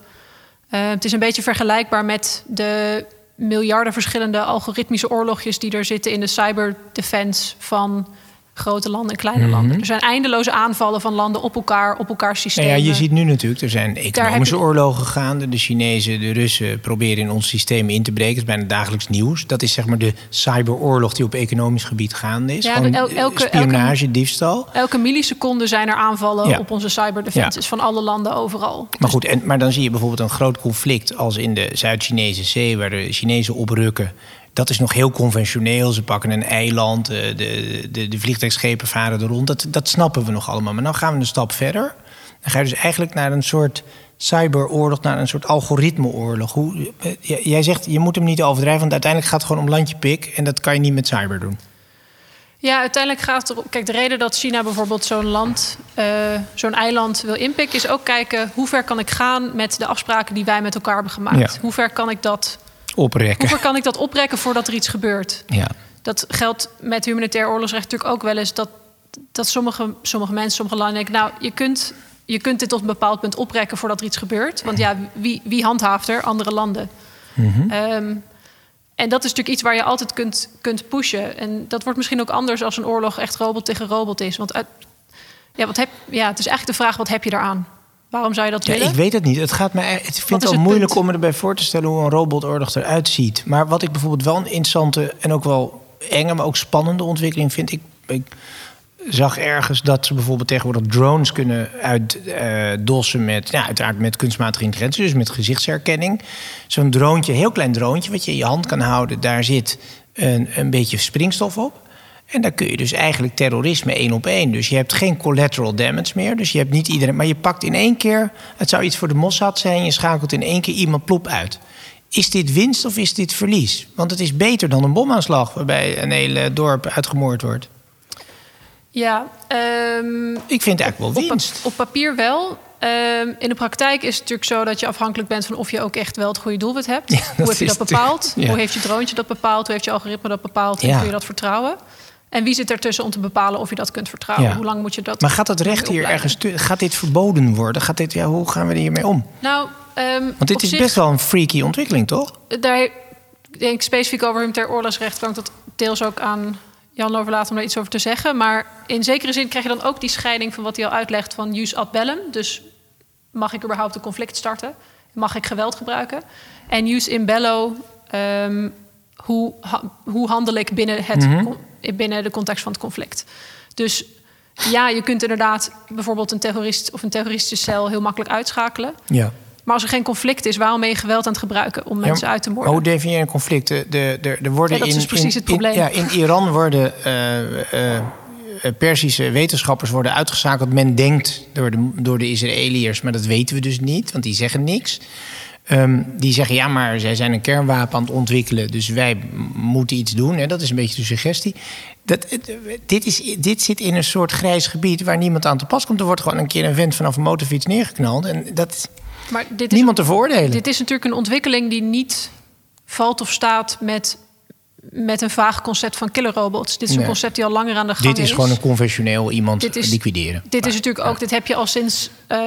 Uh, het is een beetje vergelijkbaar met de miljarden verschillende algoritmische oorlogjes die er zitten in de cyberdefense van grote landen en kleine mhm. landen. Er zijn eindeloze aanvallen van landen op elkaar, op elkaar systemen. Nou ja, je ziet nu natuurlijk, er zijn economische je... oorlogen gaande. De Chinezen, de Russen proberen in ons systeem in te breken. Dat is bijna dagelijks nieuws. Dat is zeg maar de cyberoorlog die op economisch gebied gaande is. Ja, el elke, spionage, elke, diefstal. Elke milliseconde zijn er aanvallen op onze cyberdefenses ja. van alle landen overal. Maar goed, en, maar dan zie je bijvoorbeeld een groot conflict als in de Zuid-Chinese zee, waar de Chinezen oprukken dat is nog heel conventioneel. Ze pakken een eiland, eh, de, de, de vliegtuigschepen varen er rond. Dat, dat snappen we nog allemaal. Maar nu gaan we een stap verder. Dan ga je dus eigenlijk naar een soort cyberoorlog, naar een soort algoritmeoorlog. Hoe, eh, jij zegt, je moet hem niet overdrijven, want uiteindelijk gaat het gewoon om landje pik. En dat kan je niet met cyber doen. Ja, uiteindelijk gaat het Kijk, de reden dat China bijvoorbeeld zo'n land, uh, zo'n eiland wil inpikken, is ook kijken hoe ver kan ik gaan met de afspraken die wij met elkaar hebben gemaakt. Ja. Hoe ver kan ik dat oprekken. Hoe kan ik dat oprekken voordat er iets gebeurt? Ja. Dat geldt met humanitair oorlogsrecht natuurlijk ook wel eens. Dat, dat sommige, sommige mensen, sommige landen denken... nou, je kunt, je kunt dit tot een bepaald punt oprekken voordat er iets gebeurt. Want ja, wie, wie handhaaft er? Andere landen. Mm -hmm. en dat is natuurlijk iets waar je altijd kunt, kunt pushen. En dat wordt misschien ook anders als een oorlog echt robot tegen robot is. Want uit, ja, wat heb, ja, het is eigenlijk de vraag, wat heb je daaraan? Waarom zou je dat ja, willen? Ik weet het niet. Het gaat me. Het vind het wel moeilijk om me erbij voor te stellen hoe een robotoorlog eruit ziet. Maar wat ik bijvoorbeeld wel een interessante en ook wel enge, maar ook spannende ontwikkeling vind. Ik, ik zag ergens dat ze bijvoorbeeld tegenwoordig drones kunnen uitdossen uh, met, ja, uiteraard met kunstmatige intelligentie, dus met gezichtsherkenning. Zo'n droontje, heel klein droontje, wat je in je hand kan houden, daar zit een, een beetje springstof op. En dan kun je dus eigenlijk terrorisme één op één. Dus je hebt geen collateral damage meer. Dus je hebt niet iedereen. Maar je pakt in één keer. Het zou iets voor de Mossad zijn. Je schakelt in één keer iemand plop uit. Is dit winst of is dit verlies? Want het is beter dan een bomaanslag waarbij een hele dorp uitgemoord wordt. Ja, um, ik vind het eigenlijk wel winst. Op, op papier wel. Um, in de praktijk is het natuurlijk zo dat je afhankelijk bent van of je ook echt wel het goede doelwit hebt. Ja, Hoe heb je dat bepaald? Ja. Hoe heeft je droontje dat bepaald? Hoe heeft je algoritme dat bepaald? Hoe kun je dat vertrouwen? En wie zit ertussen om te bepalen of je dat kunt vertrouwen? Hoe lang moet je dat. Maar gaat dat recht hier ergens. Gaat dit verboden worden? Gaat dit, ja, hoe gaan we er hiermee om? Nou, um, Want dit is best wel een freaky ontwikkeling, toch? Daar denk ik specifiek over humanitair oorlogsrecht. kan ik dat deels ook aan Jan overlaten om daar iets over te zeggen. Maar in zekere zin krijg je dan ook die scheiding van wat hij al uitlegt van jus ad bellum. Dus mag ik überhaupt een conflict starten? Mag ik geweld gebruiken? En jus in bello, ehm, hoe, hoe handel ik binnen, het, Mhm. binnen de context van het conflict? Dus ja, je kunt inderdaad bijvoorbeeld een terrorist of een terroristische cel heel makkelijk uitschakelen. Ja. Maar als er geen conflict is, waarom ben je geweld aan het gebruiken om mensen Ja, uit te moorden? Hoe definieer je een conflict? De, de, de, worden Ja, dat is in, dus precies in- het probleem. In, ja, in Iran worden eh, eh, Persische wetenschappers worden uitgeschakeld. Men denkt door de, door de Israëliërs, maar dat weten we dus niet, want die zeggen niks. Ehm, die zeggen ja, maar zij zijn een kernwapen aan het ontwikkelen, dus wij moeten iets doen. Hè? Dat is een beetje de suggestie. Dat, dit, is, dit zit in een soort grijs gebied waar niemand aan te pas komt. Er wordt gewoon een keer een vent vanaf een motorfiets neergeknald. En dat Maar dit is niemand te veroordelen. Dit is natuurlijk een ontwikkeling die niet valt of staat met, met een vaag concept van killerrobots. Dit is een Nee. concept die al langer aan de gang Dit is gewoon een conventioneel iemand Dit is- liquideren. Dit is natuurlijk ook, dit heb je al sinds, eh,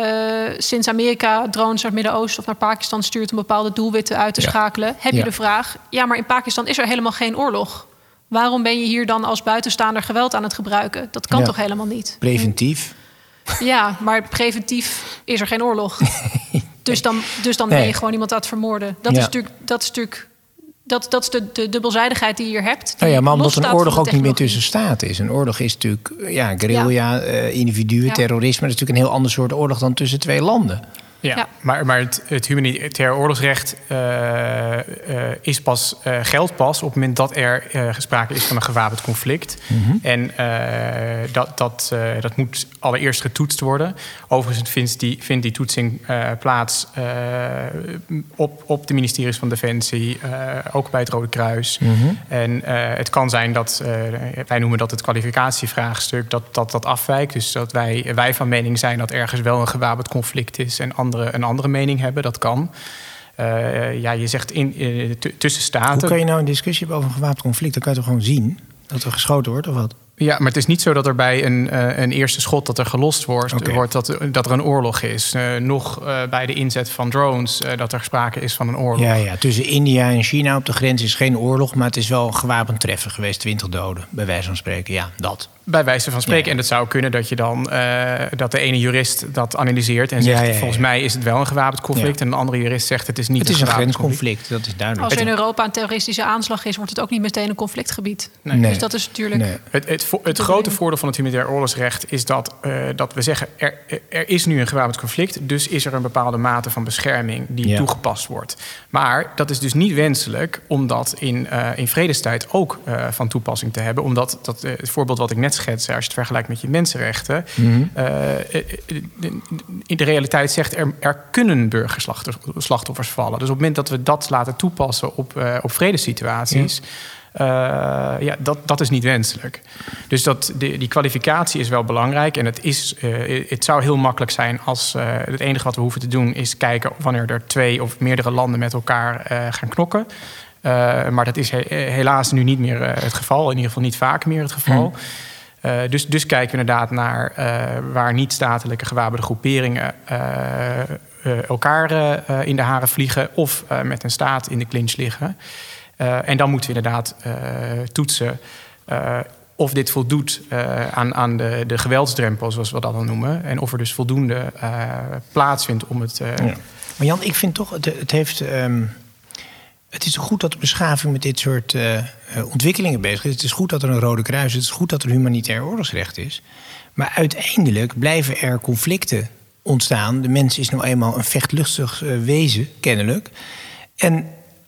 sinds Amerika drones naar het Midden-Oosten of naar Pakistan stuurt om bepaalde doelwitten uit te Ja. schakelen. Heb je de vraag: ja, maar in Pakistan is er helemaal geen oorlog. Waarom ben je hier dan als buitenstaander geweld aan het gebruiken? Dat kan toch helemaal niet? Preventief. Ja, maar preventief is er geen oorlog. Dus dan, dus dan ben je gewoon iemand aan het vermoorden. Dat is natuurlijk, dat is natuurlijk dat, dat is de, de dubbelzijdigheid die je hier hebt. Nou ja, maar omdat een oorlog ook niet meer tussen staten is. Een oorlog is natuurlijk ja, guerrilla, eh, individuen, Ja. terrorisme. Dat is natuurlijk een heel ander soort oorlog dan tussen twee landen. Ja, Ja. maar, maar het, het humanitair oorlogsrecht eh, eh, is pas, eh, geldt pas op het moment dat er eh, sprake is van een gewapend conflict. En eh, dat, dat, eh, dat moet allereerst getoetst worden. Overigens vindt die, vindt die toetsing eh, plaats eh, op, op de ministeries van Defensie, eh, ook bij het Rode Kruis. En eh, het kan zijn dat, eh, wij noemen dat het kwalificatievraagstuk, dat dat, dat afwijkt. Dus dat wij, wij van mening zijn dat ergens wel een gewapend conflict is en een andere mening hebben. Dat kan. Eh, ja, je zegt in, eh, tussen staten. Hoe kan je nou een discussie hebben over een gewapend conflict? Dan kan je toch gewoon zien dat er geschoten wordt of wat? Ja, maar het is niet zo dat er bij een, eh, een eerste schot dat er gelost wordt, Oké. wordt dat, dat er een oorlog is. Nog bij de inzet van drones dat er sprake is van een oorlog. Ja, ja, tussen India en China op de grens is geen oorlog, maar het is wel een gewapend treffen geweest. 20 doden, bij wijze van spreken. Ja, dat. Bij wijze van spreken. Ja. En het zou kunnen dat je dan eh, dat de ene jurist dat analyseert en zegt: Ja, ja, ja. volgens mij is het wel een gewapend conflict. Ja. En een andere jurist zegt: het is niet Het is een gewapend conflict. grensconflict, dat is duidelijk. Als er in Europa een terroristische aanslag is, wordt het ook niet meteen een conflictgebied. Nee. Dus dat is natuurlijk. Nee. Het, het, vo- het grote voordeel van het humanitair oorlogsrecht is dat, eh, dat we zeggen: er, er is nu een gewapend conflict, dus is er een bepaalde mate van bescherming die Ja. toegepast wordt. Maar dat is dus niet wenselijk om dat in, eh, in vredestijd ook eh, van toepassing te hebben. Omdat dat, het voorbeeld wat ik net als je het vergelijkt met je mensenrechten, Mhm. eh, eh, de- in de realiteit zegt er, er kunnen burgerslachtoffers vallen. Dus op het moment dat we dat laten toepassen op, eh, op vredesituaties. eh, ja, dat, dat is niet wenselijk. Dus dat, die, die kwalificatie is wel belangrijk. En het, is, het zou heel makkelijk zijn als het enige wat we hoeven te doen is kijken wanneer er twee of meerdere landen met elkaar gaan knokken. Maar dat is he- helaas nu niet meer het geval. In ieder geval niet vaak meer het geval. Eh, dus, dus kijken we inderdaad naar eh, waar niet-statelijke gewapende groeperingen eh, eh, elkaar eh, in de haren vliegen of eh, met een staat in de clinch liggen. Eh, en dan moeten we inderdaad eh, toetsen eh, of dit voldoet eh, aan, aan de, de geweldsdrempel, zoals we dat dan noemen. En of er dus voldoende eh, plaatsvindt om het. eh, Ja. Maar Jan, ik vind toch, het, het heeft. ehm, het is goed dat de beschaving met dit soort eh, eh, ontwikkelingen bezig is. Het is goed dat er een Rode Kruis is. Het is goed dat er humanitair oorlogsrecht is. Maar uiteindelijk blijven er conflicten ontstaan. De mens is nou eenmaal een vechtlustig eh, wezen, kennelijk. En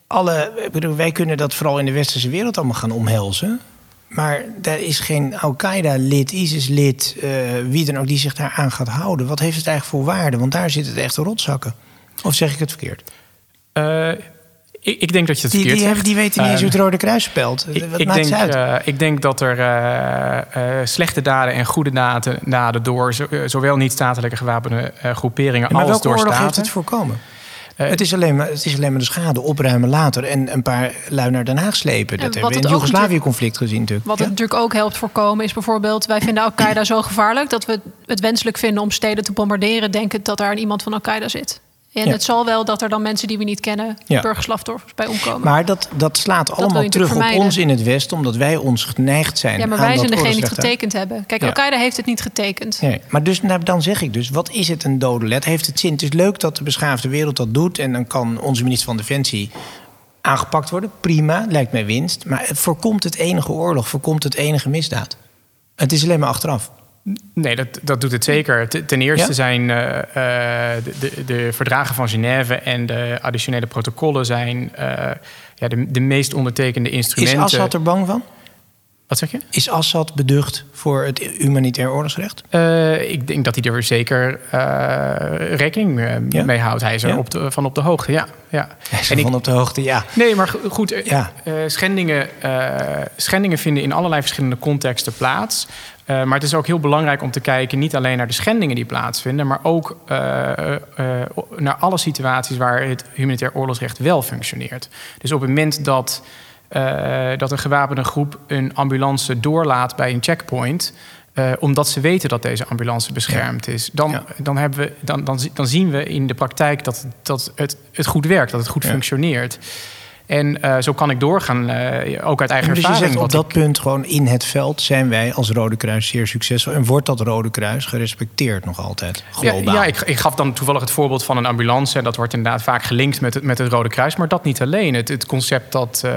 alle, bedoel, wij kunnen dat vooral in de westerse wereld allemaal gaan omhelzen. Maar daar is geen Al-Qaeda-lid, ISIS-lid, wie dan ook die zich daar aan gaat houden. Wat heeft het eigenlijk voor waarde? Want daar zitten het echte rotzakken. Of zeg ik het verkeerd? Ik, ik denk dat je het Die, verkeerd die, hebben, zegt. die weten niet eens hoe het Rode Kruis spelt. Ik, Wat ik maakt denk, het uit? eh, ik denk dat er eh, eh, slechte daden en goede daden, daden door zo- zowel niet-statelijke gewapende eh, groeperingen maar als welke door oorlog staten. heeft het voorkomen? Eh, het, is alleen maar, het is alleen maar de schade opruimen later... en een paar lui naar Den Haag slepen. Dat wat hebben we in het Joegoslavië-conflict gezien natuurlijk. Wat Ja? het natuurlijk ook helpt voorkomen is bijvoorbeeld... wij vinden Al-Qaeda zo gevaarlijk dat we het wenselijk vinden... om steden te bombarderen, denkend dat daar iemand van Al-Qaeda zit. En Ja. het zal wel dat er dan mensen die we niet kennen, Ja. burgerslachtoffers bij omkomen. Maar dat, dat slaat allemaal terug op ons in het Westen, omdat wij ons geneigd zijn. ja, maar aan wij zijn degene die het getekend hebben. Kijk, Ja. Al-Qaeda heeft het niet getekend. Nee, maar dus, nou, dan zeg ik dus, wat is het een dode let? Heeft het zin? Het is leuk dat de beschaafde wereld dat doet... en dan kan onze minister van Defensie aangepakt worden. Prima, lijkt mij winst. Maar voorkomt het enige oorlog, voorkomt het enige misdaad? Het is alleen maar achteraf. Nee, dat, dat doet het zeker. Ten eerste Ja? zijn eh, eh, de, de, verdragen van Genève en de additionele protocollen zijn eh, ja, de, de meest ondertekende Is instrumenten. Assad er bang van? Wat zeg je? Is Assad beducht voor het humanitair oorlogsrecht? Ik denk dat hij er zeker rekening Ja? mee houdt. Hij is er Ja? op de, van op de hoogte, ja. ja. Hij is En ik- van op de hoogte, ja. Nee, maar go- goed, Ja. schendingen, schendingen vinden in allerlei verschillende contexten plaats. Eh, maar het is ook heel belangrijk om te kijken niet alleen naar de schendingen die plaatsvinden, maar ook eh, eh, naar alle situaties waar het humanitair oorlogsrecht wel functioneert. Dus op het moment dat, dat een gewapende groep een ambulance doorlaat bij een checkpoint. omdat ze weten dat deze ambulance beschermd is. Dan, Ja. dan, hebben we, dan, dan, zi- dan zien we in de praktijk dat, dat het, het goed werkt, dat het goed Ja. functioneert. En eh, zo kan ik doorgaan, eh, ook uit eigen Dus je ervaring. zegt op dat ik- punt gewoon in het veld zijn wij als Rode Kruis zeer succesvol. En wordt dat Rode Kruis gerespecteerd nog altijd, globaal? Ja, ja ik, ik gaf dan toevallig het voorbeeld van een ambulance. En dat wordt inderdaad vaak gelinkt met het, met het Rode Kruis. Maar dat niet alleen. Het, het concept dat, eh,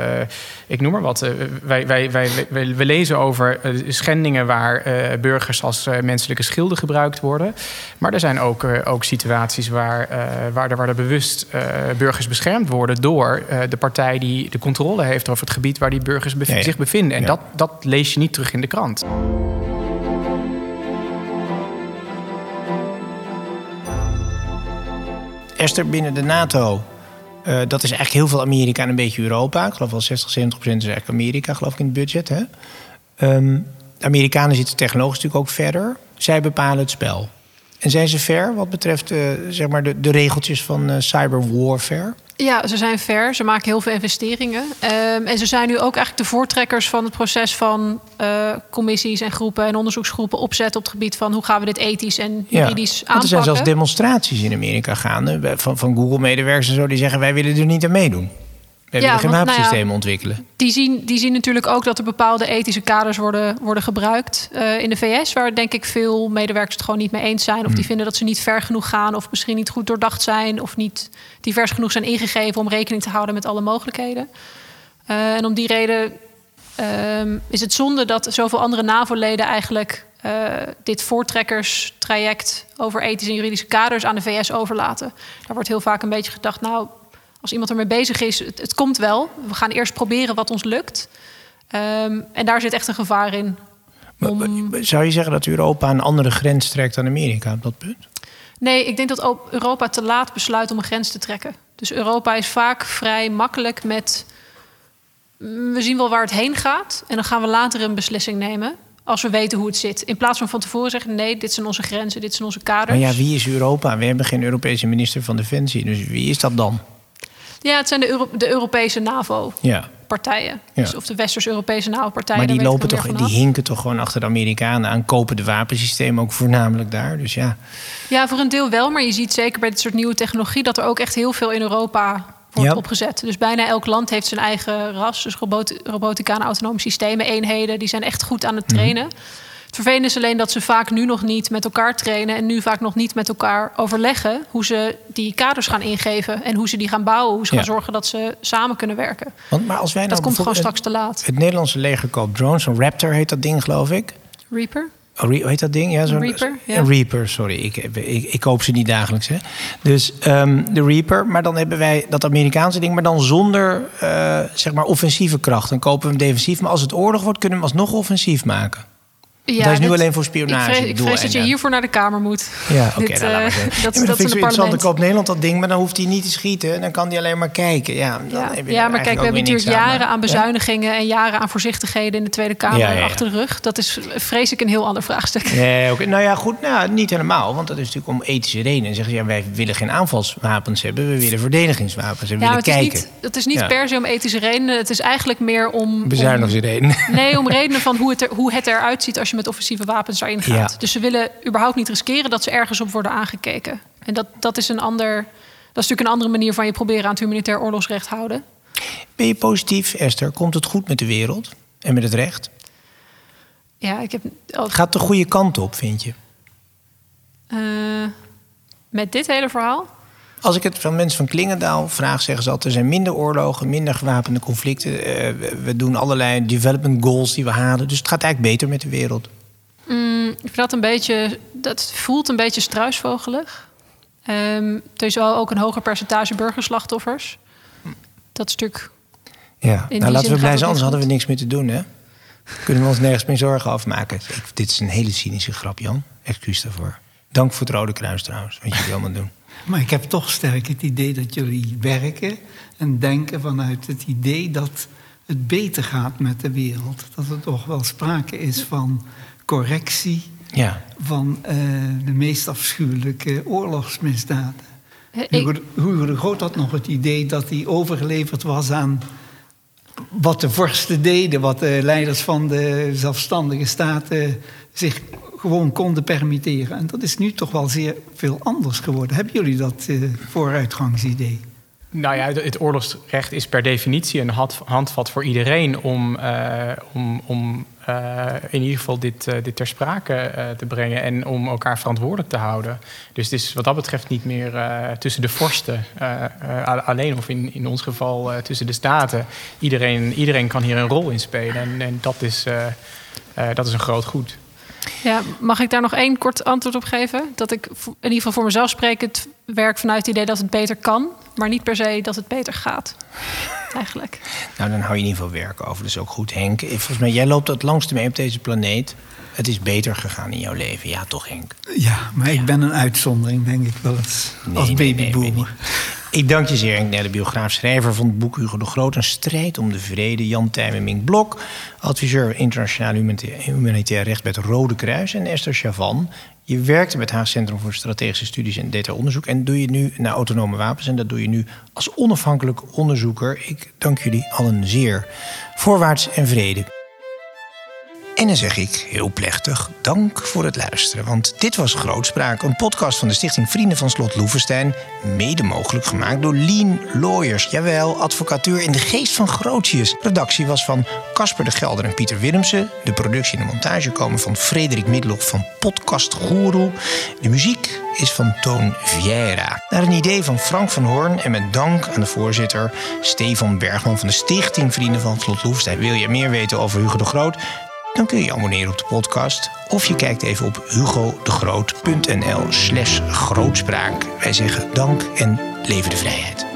ik noem maar wat, eh, wij, wij, wij, we lezen over eh, schendingen waar eh, burgers als menselijke schilden gebruikt worden. Maar er zijn ook, ook situaties waar, waar, er, waar er bewust burgers beschermd worden door de partij die de controle heeft over het gebied waar die burgers bev- Ja, ja. zich bevinden. En Ja. dat, dat lees je niet terug in de krant. Esther, binnen de NATO, eh, dat is eigenlijk heel veel Amerika en een beetje Europa. Ik geloof wel 60, 70 procent is eigenlijk Amerika, geloof ik, in het budget. Hè? Ehm, de Amerikanen zitten technologisch natuurlijk ook verder. Zij bepalen het spel. En zijn ze ver wat betreft eh, zeg maar de, de regeltjes van eh, cyberwarfare? Ja, ze zijn ver. Ze maken heel veel investeringen. Ehm, en ze zijn nu ook eigenlijk de voortrekkers van het proces van eh, commissies en groepen en onderzoeksgroepen opzetten op het gebied van hoe gaan we dit ethisch en juridisch want er aanpakken. zijn zelfs demonstraties in Amerika gaande bij- van, van Google-medewerkers en zo die zeggen: wij willen er niet aan meedoen. Wij Ja, nou ja, ontwikkelen. Die zien, die zien natuurlijk ook dat er bepaalde ethische kaders worden, worden gebruikt eh, in de VS, waar denk ik veel medewerkers het gewoon niet mee eens zijn. Of Hmm. die vinden dat ze niet ver genoeg gaan, of misschien niet goed doordacht zijn, of niet divers genoeg zijn ingegeven om rekening te houden met alle mogelijkheden. Eh, en om die reden ehm, is het zonde dat zoveel andere NAVO-leden eigenlijk eh, dit voortrekkerstraject over ethische en juridische kaders aan de VS overlaten. Daar wordt heel vaak een beetje gedacht, nou, als iemand ermee bezig is, het, het komt wel. We gaan eerst proberen wat ons lukt. Ehm, en daar zit echt een gevaar in. Om... Zou je zeggen dat Europa een andere grens trekt dan Amerika op dat punt? Nee, ik denk dat Europa te laat besluit om een grens te trekken. Dus Europa is vaak vrij makkelijk met. mm, We zien wel waar het heen gaat. En dan gaan we later een beslissing nemen. Als we weten hoe het zit. In plaats van van tevoren zeggen: nee, dit zijn onze grenzen, dit zijn onze kaders. Maar ja, wie is Europa? We hebben geen Europese minister van Defensie. Dus wie is dat dan? Ja, het zijn de, Euro- de Europese NAVO-partijen. Ja. Dus of de Westers-Europese NAVO-partijen. maar die lopen toch, die hinken toch gewoon achter de Amerikanen aan, kopen de wapensystemen ook voornamelijk daar. Dus ja, Ja, voor een deel wel. Maar je ziet zeker bij dit soort nieuwe technologie dat er ook echt heel veel in Europa wordt Ja. opgezet. Dus bijna elk land heeft zijn eigen ras. Dus robot, robotica en autonome systemen, eenheden, die zijn echt goed aan het trainen. Het vervelende is alleen dat ze vaak nu nog niet met elkaar trainen en nu vaak nog niet met elkaar overleggen hoe ze die kaders gaan ingeven en hoe ze die gaan bouwen, hoe ze Ja. gaan zorgen dat ze samen kunnen werken. want maar als wij Dat nou komt gewoon straks te laat. Het Nederlandse leger koopt drones, een Raptor heet dat ding geloof ik. Reaper? Oh, hoe heet dat ding? Ja, zo'n Reaper, ja. Een Reaper, sorry. Ik, ik, ik koop ze niet dagelijks. Hè. Dus ehm, de Reaper, maar dan hebben wij dat Amerikaanse ding, maar dan zonder eh, zeg maar offensieve kracht. Dan kopen we hem defensief, maar als het oorlog wordt, kunnen we hem alsnog offensief maken. Ja, hij is nu dit- alleen voor Ik spionage. vrees, ik vrees dat je doeleinden. hiervoor naar de Kamer moet. Ja, oké. Dit, nou, eh, dat- Ja, maar dat vind is ik zo interessant. Koopt Nederland dat ding, maar dan hoeft hij niet te schieten. En dan kan hij alleen maar kijken. Ja, dan Ja, heb je ja maar kijk, we hebben natuurlijk aan, jaren aan bezuinigingen en jaren aan voorzichtigheden in de Tweede Kamer Ja, ja, ja. achter de rug. Dat is vrees ik een heel ander vraagstuk. Nee, oké. Nou ja, goed. Nou, niet helemaal. Want dat is natuurlijk om ethische redenen. Zeggen ze, ja, wij willen geen aanvalswapens hebben. We willen verdedigingswapens. En we Ja, willen maar het is kijken. niet, het is niet Ja. per se om ethische redenen. Het is eigenlijk meer om. om Bezuinigingsredenen. nee, om redenen van hoe het, er, hoe het eruit ziet als je met offensieve wapens daarin gaat. Ja. Dus ze willen überhaupt niet riskeren dat ze ergens op worden aangekeken. En dat, dat is een ander. Dat is natuurlijk een andere manier van je proberen aan het humanitair oorlogsrecht houden. Ben je positief, Esther? Komt het goed met de wereld en met het recht? Ja, ik heb. oh, Gaat de goede kant op, vind je? eh, met dit hele verhaal. Als ik het van mensen van Klingendaal vraag, zeggen ze altijd... er zijn minder oorlogen, minder gewapende conflicten. Eh, we- doen allerlei development goals die we halen. Dus het gaat eigenlijk beter met de wereld. Mm, ik vind dat een beetje. Dat voelt een beetje struisvogelig. Ehm, er is wel ook een hoger percentage burgerslachtoffers. Dat stuk. Ja, nou laten we blij zijn, anders hadden we niks meer te doen, hè? Kunnen we ons nergens meer zorgen afmaken. Ik, dit is een hele cynische grap, Jan. Excuus daarvoor. Dank voor het Rode Kruis trouwens, wat jullie allemaal doen. Maar ik heb toch sterk het idee dat jullie werken en denken vanuit het idee dat het beter gaat met de wereld. Dat er toch wel sprake is van correctie Ja, van eh, de meest afschuwelijke oorlogsmisdaden. Ik- Hugo de, Hugo de Groot had nog het idee dat hij overgeleverd was aan wat de vorsten deden, wat de leiders van de zelfstandige staten zich gewoon konden permitteren. En dat is nu toch wel zeer veel anders geworden. Hebben jullie dat eh, vooruitgangsidee? Nou ja, het oorlogsrecht is per definitie een hand- handvat voor iedereen om, eh, om, om eh, in ieder geval dit, dit ter sprake te brengen en om elkaar verantwoordelijk te houden. Dus het is wat dat betreft niet meer tussen de vorsten alleen of in, in ons geval tussen de staten. Iedereen, iedereen kan hier een rol in spelen en, en dat, is, dat is een groot goed. Ja, mag ik daar nog één kort antwoord op geven? Dat ik in ieder geval voor mezelf sprekend werk vanuit het idee dat het beter kan, maar niet per se dat het beter gaat. Eigenlijk. nou dan hou je in ieder geval werk over. Dat is ook goed, Henk. Volgens mij, jij loopt het langste mee op deze planeet. Het is beter gegaan in jouw leven. Ja, toch, Henk? Ja, maar ik ben een uitzondering, denk ik wel eens. Nee, als nee, nee, babyboomer. Ik dank je zeer, Henk Nelle, biograaf, schrijver van het boek Hugo de Groot. Een strijd om de vrede. Jan Tijmen Mink Blok, adviseur internationaal humanitair, recht bij het Rode Kruis. En Esther Chavan. Je werkte met Haag Centrum voor Strategische Studies en Data Onderzoek. En doe je nu naar autonome wapens. En dat doe je nu als onafhankelijk onderzoeker. Ik dank jullie allen zeer. Voorwaarts en vrede. En dan zeg ik heel plechtig dank voor het luisteren. Want dit was Grootspraak, een podcast van de Stichting Vrienden van Slot Loevestein. Mede mogelijk gemaakt door Lean Lawyers. Jawel, advocatuur in de geest van Grootjes. Redactie was van Casper de Gelder en Pieter Willemsen. De productie en de montage komen van Frederik Middelhoff van Podcast Guru. De muziek is van Toon Vieira. Naar een idee van Frank van Hoorn en met dank aan de voorzitter Stefan Bergman van de Stichting Vrienden van Slot Loevestein. Wil je meer weten over Hugo de Groot? Dan kun je je abonneren op de podcast. Of je kijkt even op hugodegroot.nl slash grootspraak. Wij zeggen dank en leven de vrijheid.